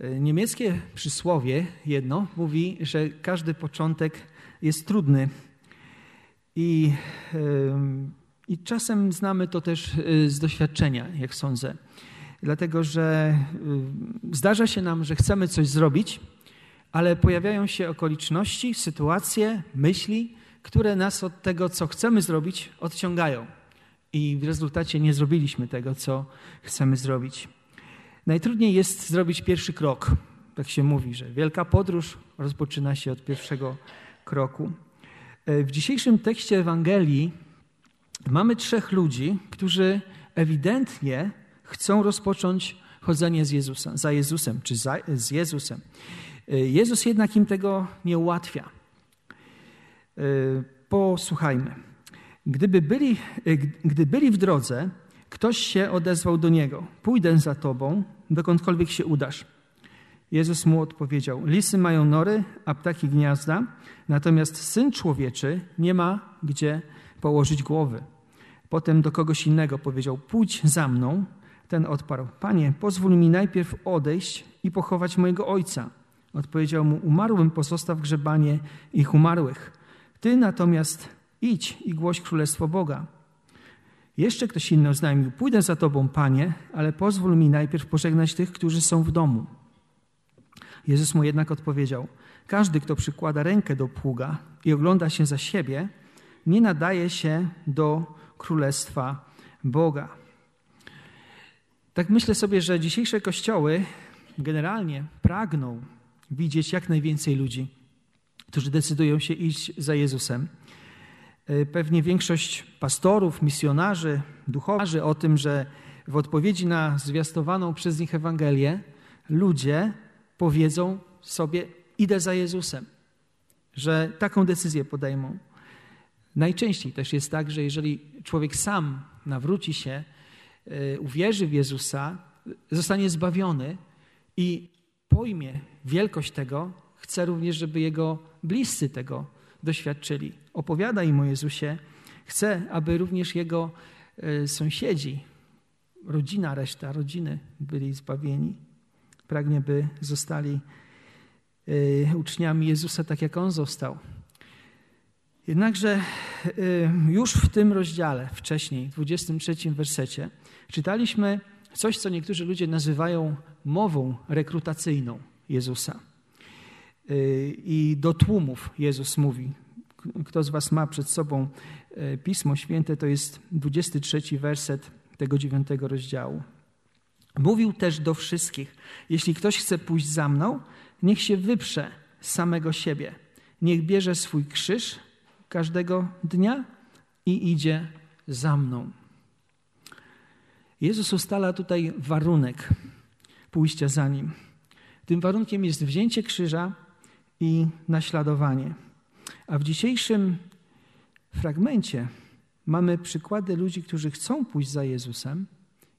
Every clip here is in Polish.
E, niemieckie przysłowie jedno mówi, że każdy początek jest trudny. I, I czasem znamy to też z doświadczenia, jak sądzę. Dlatego, że zdarza się nam, że chcemy coś zrobić, ale pojawiają się okoliczności, sytuacje, myśli, które nas od tego, co chcemy zrobić, odciągają. I w rezultacie nie zrobiliśmy tego, co chcemy zrobić. Najtrudniej jest zrobić pierwszy krok. Tak się mówi, że wielka podróż rozpoczyna się od pierwszego kroku. E, w dzisiejszym tekście Ewangelii mamy trzech ludzi, którzy ewidentnie chcą rozpocząć chodzenie z Jezusem, za Jezusem, czy za, z Jezusem. E, Jezus jednak im tego nie ułatwia. E, posłuchajmy. Gdyby byli, gdy byli w drodze, ktoś się odezwał do niego: Pójdę za tobą, dokądkolwiek się udasz. Jezus mu odpowiedział: Lisy mają nory, a ptaki gniazda, natomiast syn człowieczy nie ma gdzie położyć głowy. Potem do kogoś innego powiedział: Pójdź za mną. Ten odparł: Panie, pozwól mi najpierw odejść i pochować mojego ojca. Odpowiedział mu: Umarłym pozostaw grzebanie ich umarłych. Ty natomiast idź i głoś królestwo Boga. Jeszcze ktoś inny oznajmił: Pójdę za tobą, panie, ale pozwól mi najpierw pożegnać tych, którzy są w domu. Jezus mu jednak odpowiedział: Każdy, kto przykłada rękę do pługa i ogląda się za siebie, nie nadaje się do królestwa Boga. Tak myślę sobie, że dzisiejsze kościoły generalnie pragną widzieć jak najwięcej ludzi, którzy decydują się iść za Jezusem. E, pewnie większość pastorów, misjonarzy, duchowarzy o tym, że w odpowiedzi na zwiastowaną przez nich Ewangelię ludzie powiedzą sobie: Idę za Jezusem, że taką decyzję podejmą. Najczęściej też jest tak, że jeżeli człowiek sam nawróci się, e, uwierzy w Jezusa, zostanie zbawiony i pojmie wielkość tego, chce również, żeby jego bliscy tego doświadczyli. Opowiada im o Jezusie, chce, aby również jego e, sąsiedzi, rodzina, reszta rodziny byli zbawieni. Pragnie, by zostali e, uczniami Jezusa, tak jak on został. Jednakże e, już w tym rozdziale, wcześniej, w 23 wersecie, czytaliśmy coś, co niektórzy ludzie nazywają mową rekrutacyjną Jezusa. Y, I do tłumów Jezus mówi. Kto z Was ma przed sobą y, Pismo Święte, to jest 23 werset tego dziewiątego rozdziału. Mówił też do wszystkich: Jeśli ktoś chce pójść za mną, niech się wyprze samego siebie. Niech bierze swój krzyż każdego dnia i idzie za mną. Jezus ustala tutaj warunek pójścia za nim. Tym warunkiem jest wzięcie krzyża i naśladowanie. A w dzisiejszym fragmencie mamy przykłady ludzi, którzy chcą pójść za Jezusem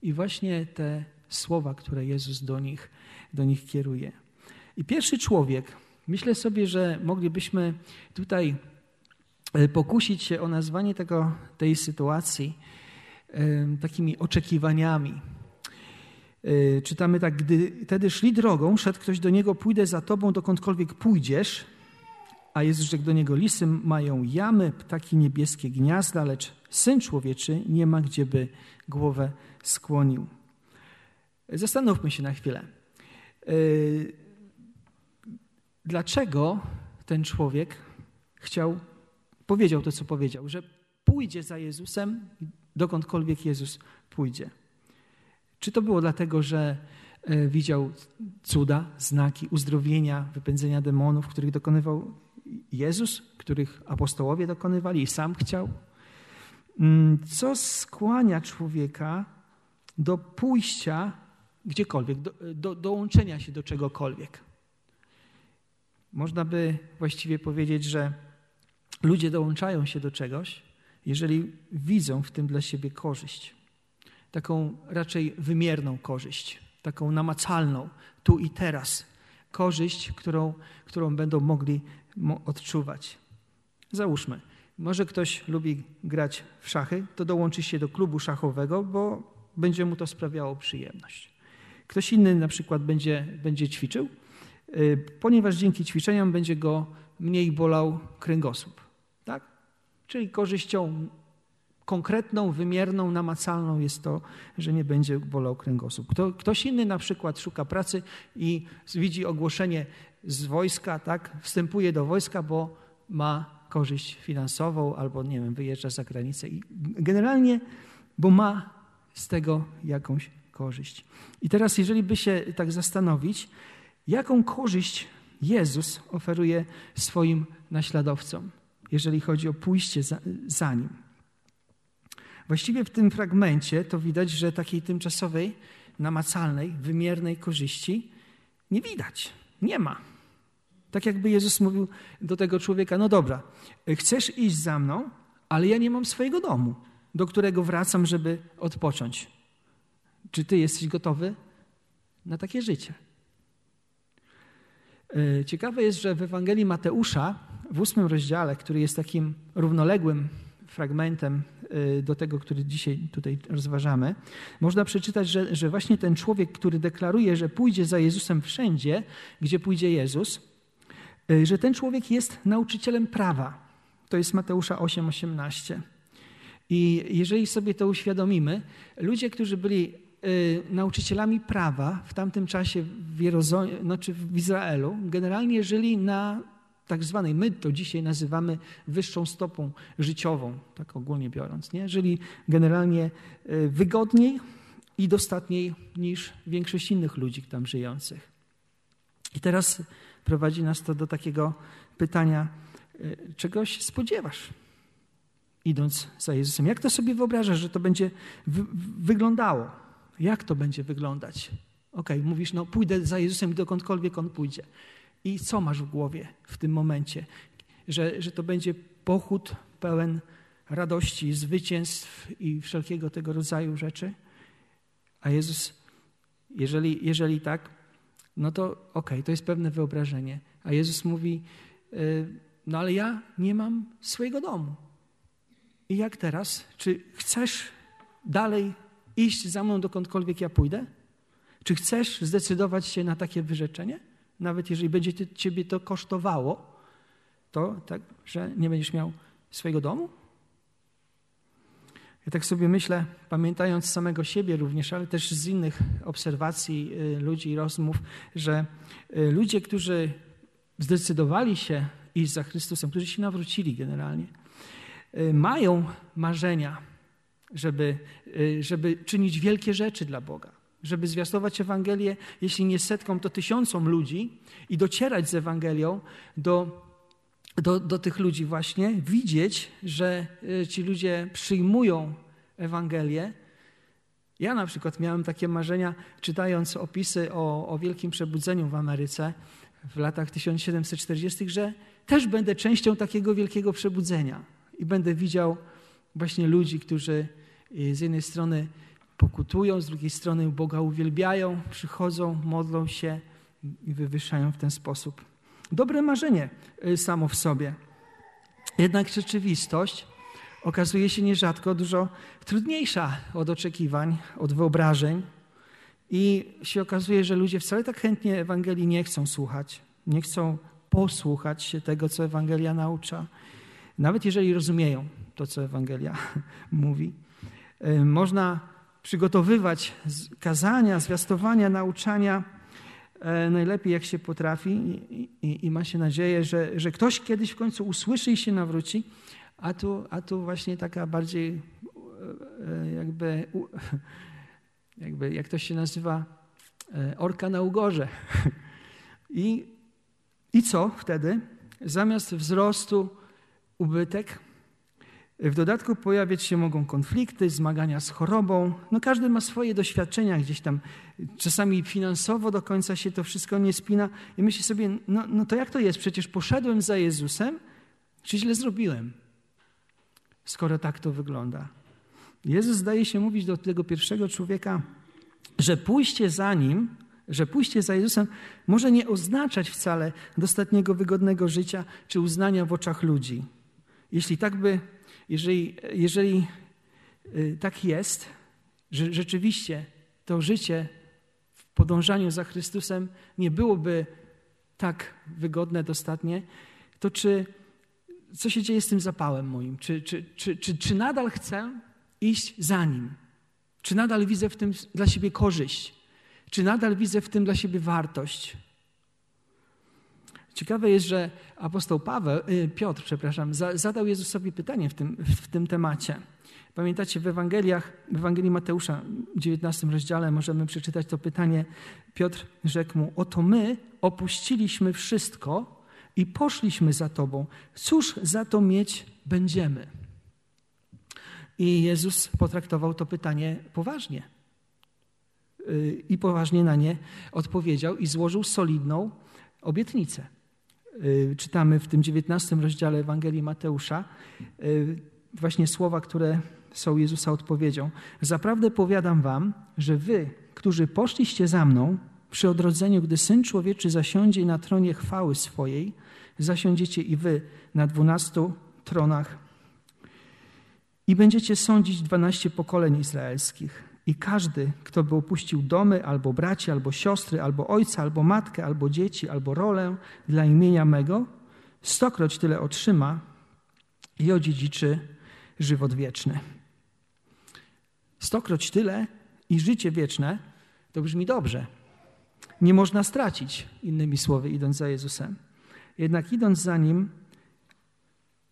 i właśnie te słowa, które Jezus do nich, do nich kieruje. I pierwszy człowiek, myślę sobie, że moglibyśmy tutaj e, pokusić się o nazwanie tego, tej sytuacji takimi oczekiwaniami. E, czytamy tak, gdy wtedy szli drogą, szedł ktoś do niego, pójdę za tobą dokądkolwiek pójdziesz, a Jezus rzekł do niego, lisy mają jamy, ptaki niebieskie gniazda, lecz Syn Człowieczy nie ma gdzie by głowę skłonił. Zastanówmy się na chwilę. E, dlaczego ten człowiek chciał, powiedział to, co powiedział, że pójdzie za Jezusem, dokądkolwiek Jezus pójdzie. Czy to było dlatego, że e, widział cuda, znaki uzdrowienia, wypędzenia demonów, których dokonywał Jezus, których apostołowie dokonywali i sam chciał? Mm, co skłania człowieka do pójścia gdziekolwiek, do, do dołączenia się do czegokolwiek? Można by właściwie powiedzieć, że ludzie dołączają się do czegoś, jeżeli widzą w tym dla siebie korzyść taką raczej wymierną korzyść, taką namacalną, tu i teraz. Korzyść, którą, którą będą mogli odczuwać. Załóżmy, może ktoś lubi grać w szachy, to dołączy się do klubu szachowego, bo będzie mu to sprawiało przyjemność. Ktoś inny na przykład będzie, będzie ćwiczył, y, ponieważ dzięki ćwiczeniom będzie go mniej bolał kręgosłup. Tak? Czyli korzyścią konkretną, wymierną, namacalną jest to, że nie będzie bolał kręgosłup. Kto, ktoś inny na przykład szuka pracy i widzi ogłoszenie z wojska, tak, wstępuje do wojska, bo ma korzyść finansową albo, nie wiem, wyjeżdża za granicę i generalnie, bo ma z tego jakąś korzyść. I teraz, jeżeli by się tak zastanowić, jaką korzyść Jezus oferuje swoim naśladowcom, jeżeli chodzi o pójście za, za nim. Właściwie w tym fragmencie to widać, że takiej tymczasowej, namacalnej, wymiernej korzyści nie widać, nie ma. Tak jakby Jezus mówił do tego człowieka: No dobra, chcesz iść za mną, ale ja nie mam swojego domu, do którego wracam, żeby odpocząć. Czy ty jesteś gotowy na takie życie? E, ciekawe jest, że w Ewangelii Mateusza, w ósmym rozdziale, który jest takim równoległym fragmentem y, do tego, który dzisiaj tutaj rozważamy, można przeczytać, że, że właśnie ten człowiek, który deklaruje, że pójdzie za Jezusem wszędzie, gdzie pójdzie Jezus, y, że ten człowiek jest nauczycielem prawa. To jest Mateusza 8:18. I jeżeli sobie to uświadomimy, ludzie, którzy byli y, nauczycielami prawa w tamtym czasie w, znaczy w Izraelu, generalnie żyli na tak zwanej, my to dzisiaj nazywamy wyższą stopą życiową, tak ogólnie biorąc, nie? Żyli generalnie e, wygodniej i dostatniej niż większość innych ludzi tam żyjących. I teraz prowadzi nas to do takiego pytania, e, czegoś spodziewasz, idąc za Jezusem? Jak to sobie wyobrażasz, że to będzie wyglądało? Jak to będzie wyglądać? Okej, okay, mówisz, no pójdę za Jezusem dokądkolwiek On pójdzie. I co masz w głowie w tym momencie? Że, że to będzie pochód pełen radości, zwycięstw i wszelkiego tego rodzaju rzeczy? A Jezus, jeżeli, jeżeli tak, no to okej, okay, to jest pewne wyobrażenie. A Jezus mówi, y, no ale ja nie mam swojego domu. I jak teraz? Czy chcesz dalej iść za mną dokądkolwiek ja pójdę? Czy chcesz zdecydować się na takie wyrzeczenie? Nawet jeżeli będzie ciebie to kosztowało, to tak, że nie będziesz miał swojego domu? Ja tak sobie myślę, pamiętając samego siebie również, ale też z innych obserwacji y, ludzi i rozmów, że y, ludzie, którzy zdecydowali się iść za Chrystusem, którzy się nawrócili generalnie, y, mają marzenia, żeby, żeby czynić wielkie rzeczy dla Boga żeby zwiastować Ewangelię, jeśli nie setkom, to tysiącom ludzi i docierać z Ewangelią do, do, do tych ludzi właśnie, widzieć, że e, ci ludzie przyjmują Ewangelię. Ja na przykład miałem takie marzenia, czytając opisy o, o wielkim przebudzeniu w Ameryce w latach 1740., że też będę częścią takiego wielkiego przebudzenia i będę widział właśnie ludzi, którzy e, z jednej strony pokutują, z drugiej strony Boga uwielbiają, przychodzą, modlą się i wywyższają w ten sposób. Dobre marzenie y, samo w sobie. Jednak rzeczywistość okazuje się nierzadko dużo trudniejsza od oczekiwań, od wyobrażeń. I się okazuje, że ludzie wcale tak chętnie Ewangelii nie chcą słuchać, nie chcą posłuchać się tego, co Ewangelia naucza, nawet jeżeli rozumieją to, co Ewangelia mówi. Y, można przygotowywać kazania, zwiastowania, nauczania e, najlepiej jak się potrafi i, i, i, ma się nadzieję, że, że ktoś kiedyś w końcu usłyszy i się nawróci, a tu, a tu właśnie taka bardziej e, jakby, jakby jak to się nazywa, e, orka na ugorze. I, I co wtedy? Zamiast wzrostu ubytek, w dodatku pojawiać się mogą konflikty, zmagania z chorobą. No każdy ma swoje doświadczenia gdzieś tam. Czasami finansowo do końca się to wszystko nie spina. I myśli sobie, no, no to jak to jest? Przecież poszedłem za Jezusem, czy źle zrobiłem? Skoro tak to wygląda. Jezus zdaje się mówić do tego pierwszego człowieka, że pójście za Nim, że pójście za Jezusem może nie oznaczać wcale dostatniego wygodnego życia czy uznania w oczach ludzi. Jeśli tak by jeżeli, jeżeli y, tak jest, że rzeczywiście to życie podążaniu za Chrystusem nie byłoby tak wygodne, dostatnie, to czy co się dzieje z tym zapałem moim? Czy, czy, czy, czy, czy nadal chcę iść za nim? Czy nadal widzę w tym dla siebie korzyść? Czy nadal widzę w tym dla siebie wartość? Ciekawe jest, że apostoł Paweł, y, Piotr, przepraszam, zadał Jezusowi pytanie w tym, w tym temacie. Pamiętacie, w Ewangeliach, w Ewangelii Mateusza, w 19 rozdziale możemy przeczytać to pytanie. Piotr rzekł mu, oto my opuściliśmy wszystko i poszliśmy za Tobą. Cóż za to mieć będziemy? I Jezus potraktował to pytanie poważnie. Y, I poważnie na nie odpowiedział i złożył solidną obietnicę. Y, czytamy w tym 19 rozdziale Ewangelii Mateusza y, właśnie słowa, które są Jezusa odpowiedzią. Zaprawdę powiadam wam, że wy, którzy poszliście za mną, przy odrodzeniu, gdy Syn Człowieczy zasiądzie na tronie chwały swojej, zasiądziecie i wy na dwunastu tronach i będziecie sądzić dwanaście pokoleń izraelskich. I każdy, kto by opuścił domy, albo braci, albo siostry, albo ojca, albo matkę, albo dzieci, albo rolę dla imienia mego, stokroć tyle otrzyma i odziedziczy żywot wieczny. Stokroć tyle i życie wieczne to brzmi dobrze. Nie można stracić, innymi słowy, idąc za Jezusem. Jednak idąc za Nim,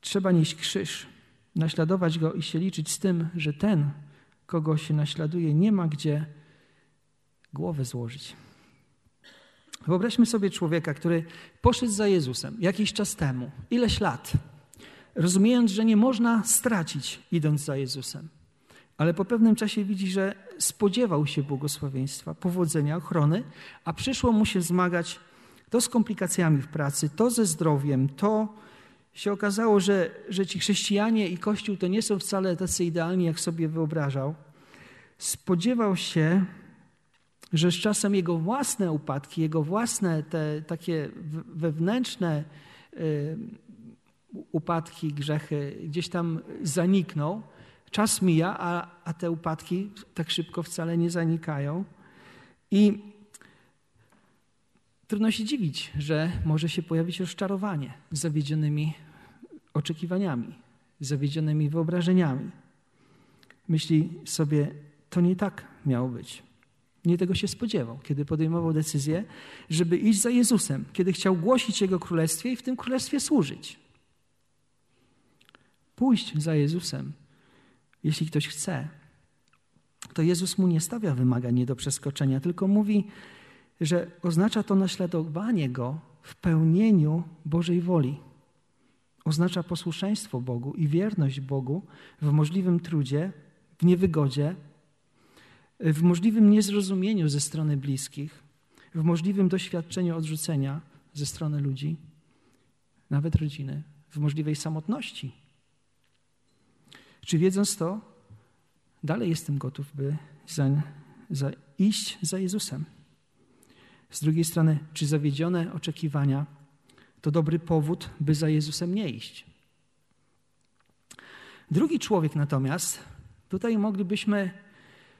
trzeba nieść krzyż, naśladować Go i się liczyć z tym, że ten, kogo się naśladuje, nie ma gdzie głowę złożyć. Wyobraźmy sobie człowieka, który poszedł za Jezusem jakiś czas temu, ileś lat, rozumiejąc, że nie można stracić, idąc za Jezusem. Ale po pewnym czasie widzi, że spodziewał się błogosławieństwa, powodzenia, ochrony, a przyszło mu się zmagać to z komplikacjami w pracy, to ze zdrowiem, to się okazało, że, że ci chrześcijanie i Kościół to nie są wcale tacy idealni, jak sobie wyobrażał. Spodziewał się, że z czasem jego własne upadki, jego własne te takie wewnętrzne y, upadki, grzechy gdzieś tam zanikną. Czas mija, a, a te upadki tak szybko wcale nie zanikają. I Trudno się dziwić, że może się pojawić rozczarowanie zawiedzionymi oczekiwaniami, zawiedzionymi wyobrażeniami. Myśli sobie, to nie tak miało być. Nie tego się spodziewał, kiedy podejmował decyzję, żeby iść za Jezusem, kiedy chciał głosić Jego królestwie i w tym królestwie służyć. Pójść za Jezusem, jeśli ktoś chce, to Jezus mu nie stawia wymagań nie do przeskoczenia, tylko mówi, że oznacza to naśladowanie Go w pełnieniu Bożej woli. Oznacza posłuszeństwo Bogu i wierność Bogu w możliwym trudzie, w niewygodzie, w możliwym niezrozumieniu ze strony bliskich, w możliwym doświadczeniu odrzucenia ze strony ludzi, nawet rodziny, w możliwej samotności. Czy wiedząc to, dalej jestem gotów, by za, za iść za Jezusem? Z drugiej strony, czy zawiedzione oczekiwania to dobry powód, by za Jezusem nie iść? Drugi człowiek natomiast, tutaj moglibyśmy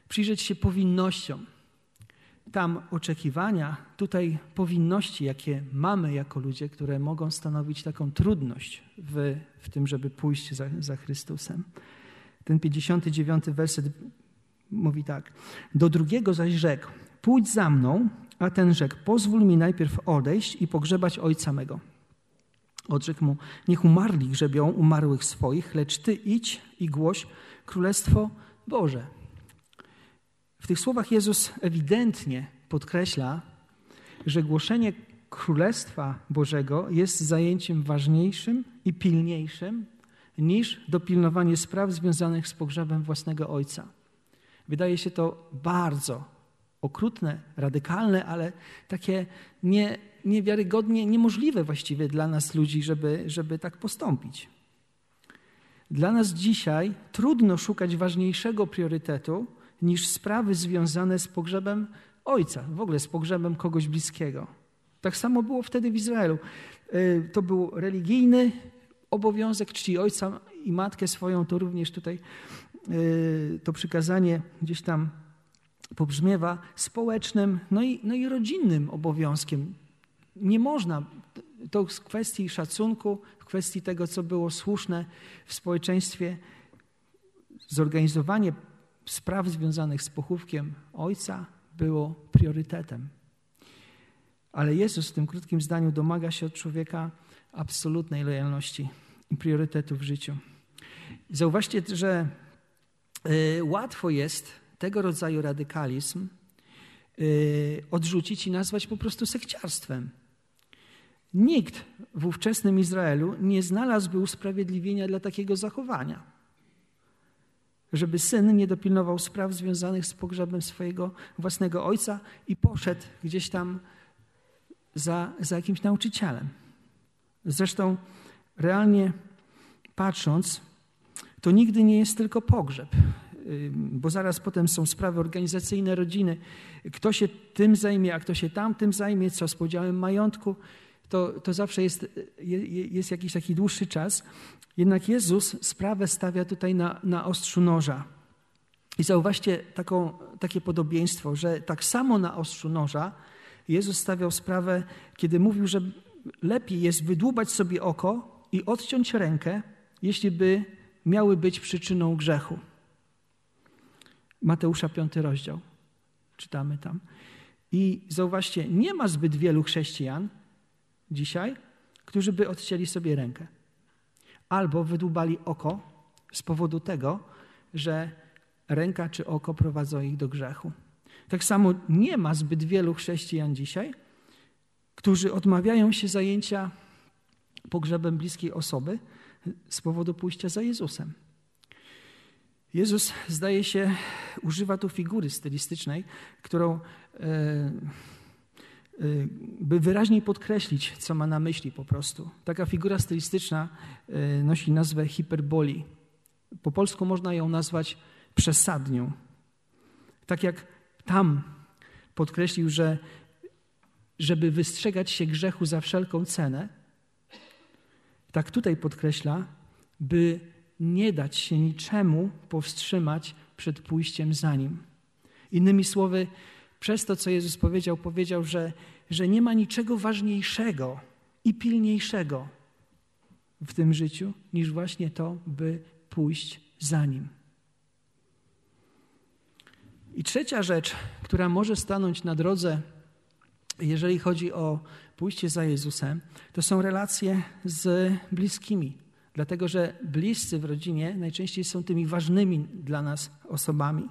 przyjrzeć się powinnościom. Tam oczekiwania, tutaj powinności, jakie mamy jako ludzie, które mogą stanowić taką trudność w, w tym, żeby pójść za, za Chrystusem. Ten 59 werset mówi tak. Do drugiego zaś rzekł: Pójdź za mną, a ten rzekł, pozwól mi najpierw odejść i pogrzebać ojca mego. Odrzekł mu, niech umarli grzebią umarłych swoich, lecz ty idź i głoś Królestwo Boże. W tych słowach Jezus ewidentnie podkreśla, że głoszenie Królestwa Bożego jest zajęciem ważniejszym i pilniejszym niż dopilnowanie spraw związanych z pogrzebem własnego ojca. Wydaje się to bardzo okrutne, radykalne, ale takie nie, niewiarygodnie niemożliwe właściwie dla nas ludzi, żeby, żeby tak postąpić. Dla nas dzisiaj trudno szukać ważniejszego priorytetu niż sprawy związane z pogrzebem ojca, w ogóle z pogrzebem kogoś bliskiego. Tak samo było wtedy w Izraelu. Y, to był religijny obowiązek czci ojca i matkę swoją, to również tutaj y, to przykazanie gdzieś tam pobrzmiewa społecznym, no i, no i rodzinnym obowiązkiem. Nie można, to w kwestii szacunku, w kwestii tego, co było słuszne w społeczeństwie, zorganizowanie spraw związanych z pochówkiem ojca było priorytetem. Ale Jezus w tym krótkim zdaniu domaga się od człowieka absolutnej lojalności i priorytetu w życiu. Zauważcie, że y, łatwo jest tego rodzaju radykalizm y, odrzucić i nazwać po prostu sekciarstwem. Nikt w ówczesnym Izraelu nie znalazłby usprawiedliwienia dla takiego zachowania. Żeby syn nie dopilnował spraw związanych z pogrzebem swojego własnego ojca i poszedł gdzieś tam za, za jakimś nauczycielem. Zresztą, realnie patrząc, to nigdy nie jest tylko pogrzeb, bo zaraz potem są sprawy organizacyjne rodziny. Kto się tym zajmie, a kto się tamtym zajmie, co z podziałem majątku, to, to zawsze jest, jest jakiś taki dłuższy czas. Jednak Jezus sprawę stawia tutaj na, na ostrzu noża. I zauważcie taką, takie podobieństwo, że tak samo na ostrzu noża Jezus stawiał sprawę, kiedy mówił, że lepiej jest wydłubać sobie oko i odciąć rękę, jeśli by miały być przyczyną grzechu. Mateusza 5 rozdział. Czytamy tam. I zauważcie, nie ma zbyt wielu chrześcijan dzisiaj, którzy by odcięli sobie rękę. Albo wydłubali oko z powodu tego, że ręka czy oko prowadzą ich do grzechu. Tak samo nie ma zbyt wielu chrześcijan dzisiaj, którzy odmawiają się zajęcia pogrzebem bliskiej osoby z powodu pójścia za Jezusem. Jezus, zdaje się, używa tu figury stylistycznej, którą e, by wyraźniej podkreślić, co ma na myśli po prostu. Taka figura stylistyczna e, nosi nazwę hiperboli. Po polsku można ją nazwać przesadnią. Tak jak tam podkreślił, że żeby wystrzegać się grzechu za wszelką cenę, tak tutaj podkreśla, by nie dać się niczemu powstrzymać przed pójściem za nim. Innymi słowy, przez to, co Jezus powiedział, powiedział, że, że nie ma niczego ważniejszego i pilniejszego w tym życiu, niż właśnie to, by pójść za nim. I trzecia rzecz, która może stanąć na drodze, jeżeli chodzi o pójście za Jezusem, to są relacje z bliskimi. Dlatego, że bliscy w rodzinie najczęściej są tymi ważnymi dla nas osobami.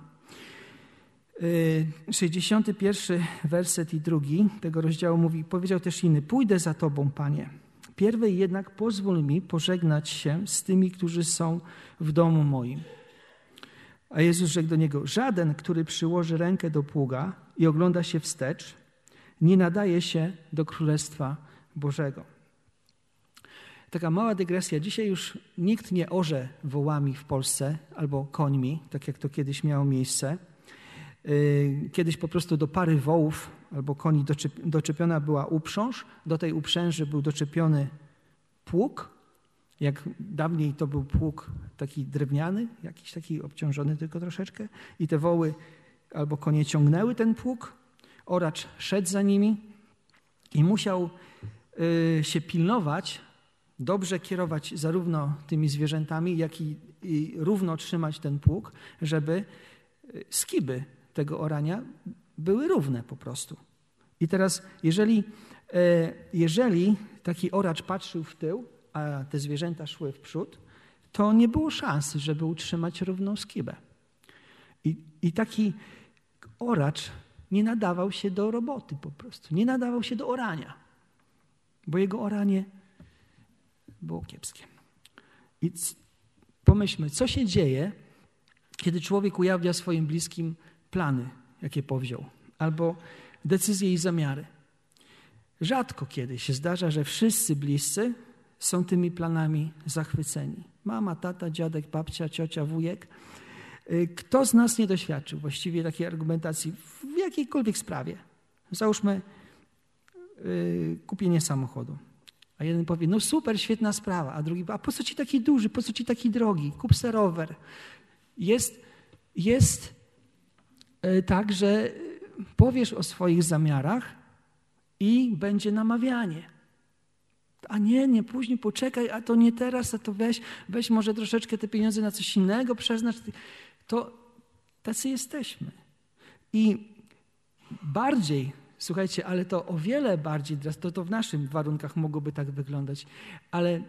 61 werset i drugi tego rozdziału mówi, powiedział też inny, pójdę za Tobą, Panie. Pierwej jednak pozwól mi pożegnać się z tymi, którzy są w domu moim. A Jezus rzekł do niego: Żaden, który przyłoży rękę do pługa i ogląda się wstecz, nie nadaje się do Królestwa Bożego. Taka mała dygresja. Dzisiaj już nikt nie orze wołami w Polsce albo końmi, tak jak to kiedyś miało miejsce. Y, kiedyś po prostu do pary wołów albo koni doczepiona była uprząż. Do tej uprzęży był doczepiony pług. Jak dawniej to był pług taki drewniany, jakiś taki obciążony tylko troszeczkę, i te woły albo konie ciągnęły ten pług, oracz szedł za nimi i musiał y, się pilnować, dobrze kierować zarówno tymi zwierzętami, jak i, i równo trzymać ten pług, żeby y, skiby tego orania były równe po prostu. I teraz, jeżeli, y, jeżeli taki oracz patrzył w tył, a te zwierzęta szły w przód, to nie było szans, żeby utrzymać równą skibę. I, I taki oracz nie nadawał się do roboty po prostu, nie nadawał się do orania, bo jego oranie było kiepskie. I pomyślmy, co się dzieje, kiedy człowiek ujawnia swoim bliskim plany, jakie powziął, albo decyzje i zamiary. Rzadko kiedy się zdarza, że wszyscy bliscy są tymi planami zachwyceni. Mama, tata, dziadek, babcia, ciocia, wujek. Y, kto z nas nie doświadczył właściwie takiej argumentacji w jakiejkolwiek sprawie? Załóżmy yy, kupienie samochodu. A jeden powie, no super, świetna sprawa, a drugi, a po co ci taki duży, po co ci taki drogi, kup se rower. Jest, jest tak, że powiesz o swoich zamiarach i będzie namawianie. A nie, nie później, poczekaj, a to nie teraz, a to weź, weź może troszeczkę te pieniądze na coś innego przeznacz. To tacy jesteśmy. I bardziej, słuchajcie, ale to o wiele bardziej, to, to w naszych warunkach mogłoby tak wyglądać, ale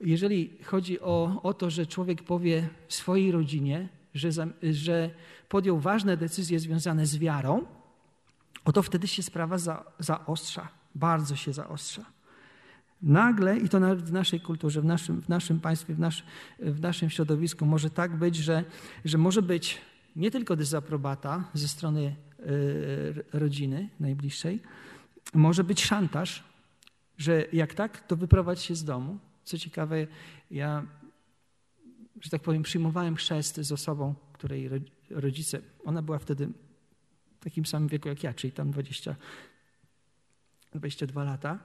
jeżeli chodzi o, o to, że człowiek powie swojej rodzinie, że, że podjął ważne decyzje związane z wiarą, oto wtedy się sprawa za, zaostrza, bardzo się zaostrza. Nagle, i to nawet w naszej kulturze, w naszym, w naszym państwie, w, nasz, w naszym środowisku może tak być, że, że może być nie tylko dezaprobata ze strony y, rodziny najbliższej, może być szantaż, że jak tak, to wyprowadź się z domu. Co ciekawe, ja, że tak powiem, przyjmowałem chrzest z osobą, której rodzice, ona była wtedy w takim samym wieku jak ja, czyli tam 20, 22 lata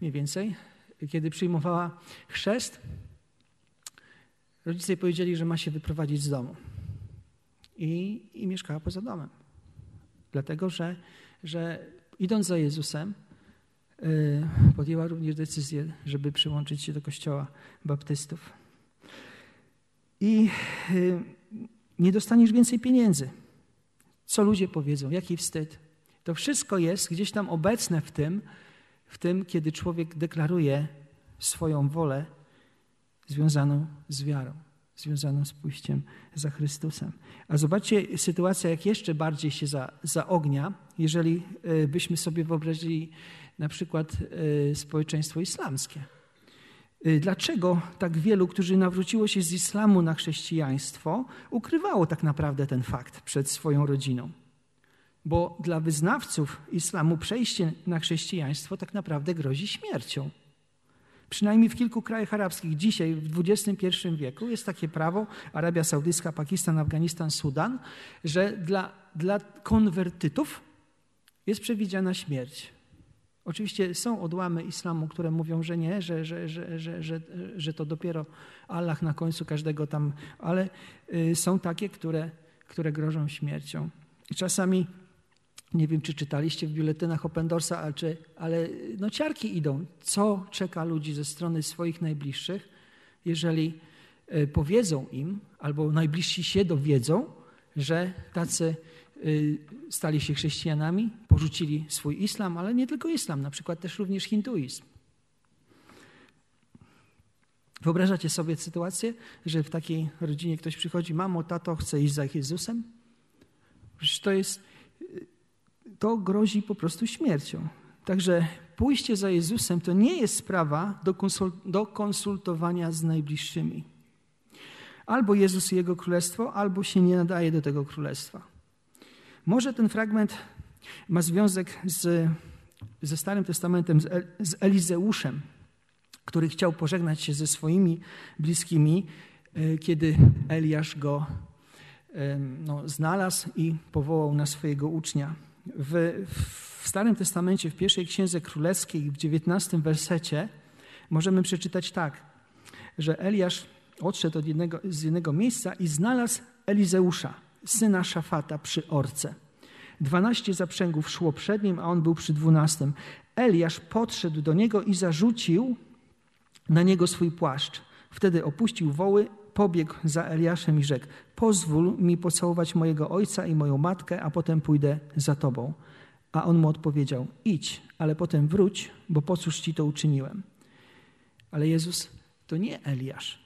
mniej więcej. Kiedy przyjmowała chrzest, rodzice jej powiedzieli, że ma się wyprowadzić z domu. I, i mieszkała poza domem. Dlatego, że, że idąc za Jezusem, Y, podjęła również decyzję, żeby przyłączyć się do kościoła baptystów. I y, nie dostaniesz więcej pieniędzy. Co ludzie powiedzą, jaki wstyd. To wszystko jest gdzieś tam obecne w tym, w tym, kiedy człowiek deklaruje swoją wolę związaną z wiarą, związaną z pójściem za Chrystusem. A zobaczcie, sytuacja jak jeszcze bardziej się za, zaognia, jeżeli y, byśmy sobie wyobrazili na przykład e, społeczeństwo islamskie. E, dlaczego tak wielu, którzy nawróciło się z islamu na chrześcijaństwo, ukrywało tak naprawdę ten fakt przed swoją rodziną? Bo dla wyznawców islamu przejście na chrześcijaństwo tak naprawdę grozi śmiercią. Przynajmniej w kilku krajach arabskich dzisiaj, w XXI wieku, jest takie prawo, Arabia Saudyjska, Pakistan, Afganistan, Sudan, że dla, dla konwertytów jest przewidziana śmierć. Oczywiście są odłamy islamu, które mówią, że nie, że, że, że, że, że, że to dopiero Allah na końcu każdego tam, ale y, są takie, które, które grożą śmiercią. I czasami, nie wiem, czy czytaliście w biuletynach Opendorsa, ale, czy, ale no ciarki idą. Co czeka ludzi ze strony swoich najbliższych, jeżeli y, powiedzą im, albo najbliżsi się dowiedzą, że tacy stali się chrześcijanami, porzucili swój islam, ale nie tylko islam, na przykład też również hinduizm. Wyobrażacie sobie sytuację, że w takiej rodzinie ktoś przychodzi, mamo, tato, chce iść za Jezusem? Przecież to jest, y, to grozi po prostu śmiercią. Także pójście za Jezusem to nie jest sprawa do, do konsultowania z najbliższymi. Albo Jezus i Jego Królestwo, albo się nie nadaje do tego Królestwa. Może ten fragment ma związek z, ze Starym Testamentem, z, El, z Elizeuszem, który chciał pożegnać się ze swoimi bliskimi, e, kiedy Eliasz go no, znalazł i powołał na swojego ucznia. W, w Starym Testamencie, w pierwszej księdze królewskiej, w dziewiętnastym wersecie, możemy przeczytać tak, że Eliasz odszedł od jednego, z jednego miejsca i znalazł Elizeusza, syna Szafata przy orce. Dwanaście zaprzęgów szło przed nim, a on był przy dwunastym. Eliasz podszedł do niego i zarzucił na niego swój płaszcz. Wtedy opuścił woły, pobiegł za Eliaszem i rzekł: Pozwól mi pocałować mojego ojca i moją matkę, a potem pójdę za tobą. A on mu odpowiedział: Idź, ale potem wróć, bo po cóż ci to uczyniłem. Ale Jezus to nie Eliasz.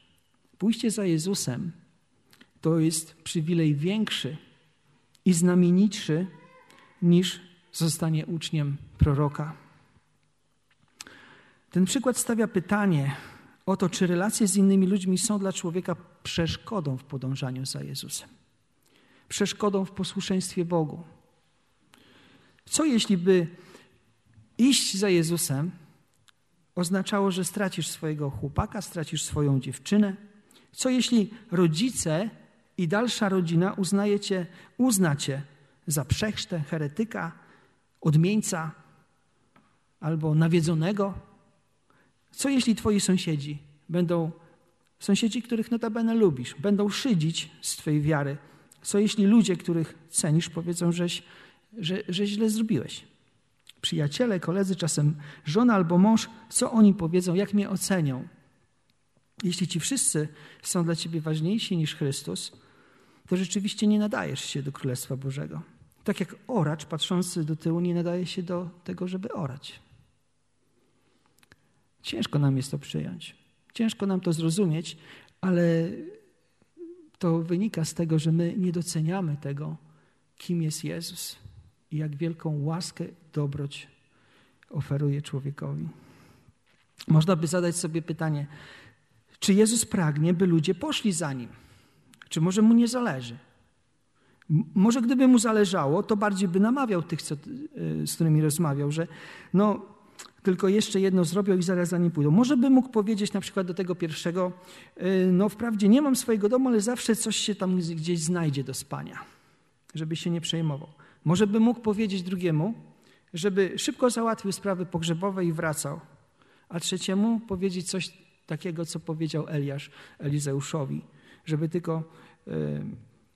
Pójście za Jezusem to jest przywilej większy i znamienitszy niż zostanie uczniem proroka. Ten przykład stawia pytanie o to, czy relacje z innymi ludźmi są dla człowieka przeszkodą w podążaniu za Jezusem, przeszkodą w posłuszeństwie Bogu. Co jeśli by iść za Jezusem oznaczało, że stracisz swojego chłopaka, stracisz swoją dziewczynę? Co jeśli rodzice i dalsza rodzina uznaje cię, uzna cię za przechrztę, heretyka, odmieńca albo nawiedzonego? Co jeśli twoi sąsiedzi będą, sąsiedzi, których notabene lubisz, będą szydzić z twojej wiary Co jeśli ludzie, których cenisz, powiedzą, żeś, że, że źle zrobiłeś? Przyjaciele, koledzy, czasem żona albo mąż, co oni powiedzą, jak mnie ocenią? Jeśli ci wszyscy są dla ciebie ważniejsi niż Chrystus, to rzeczywiście nie nadajesz się do Królestwa Bożego. Tak jak oracz patrzący do tyłu nie nadaje się do tego, żeby orać. Ciężko nam jest to przyjąć. Ciężko nam to zrozumieć, ale to wynika z tego, że my nie doceniamy tego, kim jest Jezus i jak wielką łaskę, dobroć oferuje człowiekowi. Można by zadać sobie pytanie, czy Jezus pragnie, by ludzie poszli za nim? Czy może mu nie zależy? Może gdyby mu zależało, to bardziej by namawiał tych, co, y, z którymi rozmawiał, że no, tylko jeszcze jedno zrobią i zaraz za nim pójdą. Może by mógł powiedzieć na przykład do tego pierwszego, y, no wprawdzie nie mam swojego domu, ale zawsze coś się tam gdzieś znajdzie do spania, żeby się nie przejmował. Może by mógł powiedzieć drugiemu, żeby szybko załatwił sprawy pogrzebowe i wracał, a trzeciemu powiedzieć coś takiego, co powiedział Eliasz Elizeuszowi, żeby tylko y,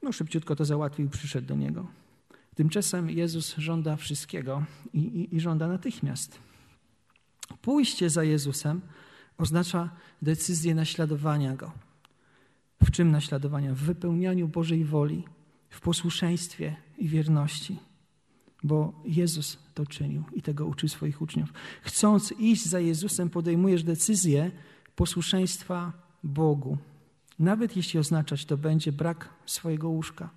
no, szybciutko to załatwił przyszedł do niego. Tymczasem Jezus żąda wszystkiego i, i, i żąda natychmiast. Pójście za Jezusem oznacza decyzję naśladowania Go. W czym naśladowania? W wypełnianiu Bożej woli, w posłuszeństwie i wierności. Bo Jezus to czynił i tego uczy swoich uczniów. Chcąc iść za Jezusem, podejmujesz decyzję posłuszeństwa Bogu. Nawet jeśli oznaczać to będzie brak swojego łóżka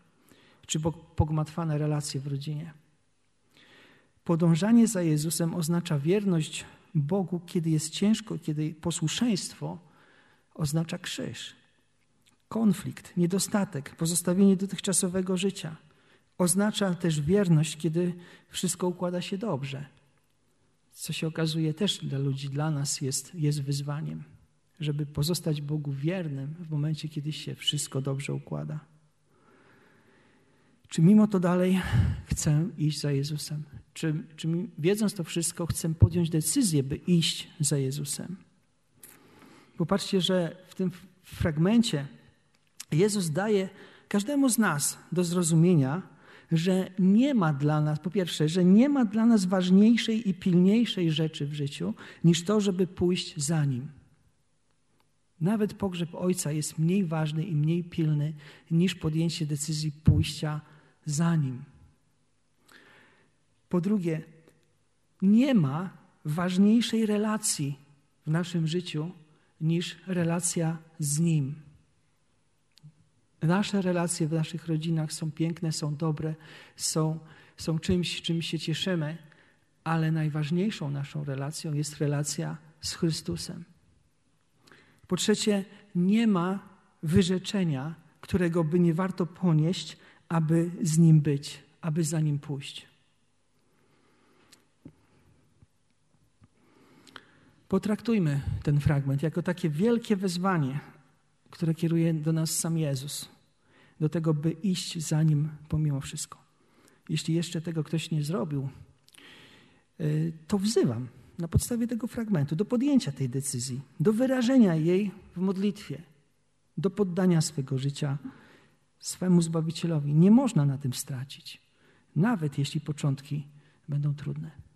czy pogmatwane relacje w rodzinie. Podążanie za Jezusem oznacza wierność Bogu, kiedy jest ciężko, kiedy posłuszeństwo oznacza krzyż. Konflikt, niedostatek, pozostawienie dotychczasowego życia. Oznacza też wierność, kiedy wszystko układa się dobrze. Co się okazuje też dla ludzi, dla nas jest, jest wyzwaniem, żeby pozostać Bogu wiernym w momencie, kiedy się wszystko dobrze układa. Czy mimo to dalej chcę iść za Jezusem? Czy, czy wiedząc to wszystko, chcę podjąć decyzję, by iść za Jezusem? Popatrzcie, że w tym fragmencie Jezus daje każdemu z nas do zrozumienia, że nie ma dla nas, po pierwsze, że nie ma dla nas ważniejszej i pilniejszej rzeczy w życiu niż to, żeby pójść za Nim. Nawet pogrzeb ojca jest mniej ważny i mniej pilny niż podjęcie decyzji pójścia za nim. Po drugie, nie ma ważniejszej relacji w naszym życiu niż relacja z Nim. Nasze relacje w naszych rodzinach są piękne, są dobre, są, są czymś, czym się cieszymy, ale najważniejszą naszą relacją jest relacja z Chrystusem. Po trzecie, nie ma wyrzeczenia, którego by nie warto ponieść, aby z Nim być, aby za Nim pójść. Potraktujmy ten fragment jako takie wielkie wezwanie, które kieruje do nas sam Jezus, do tego, by iść za Nim pomimo wszystko. Jeśli jeszcze tego ktoś nie zrobił, y, to wzywam na podstawie tego fragmentu do podjęcia tej decyzji, do wyrażenia jej w modlitwie, do poddania swego życia swemu Zbawicielowi. Nie można na tym stracić, nawet jeśli początki będą trudne.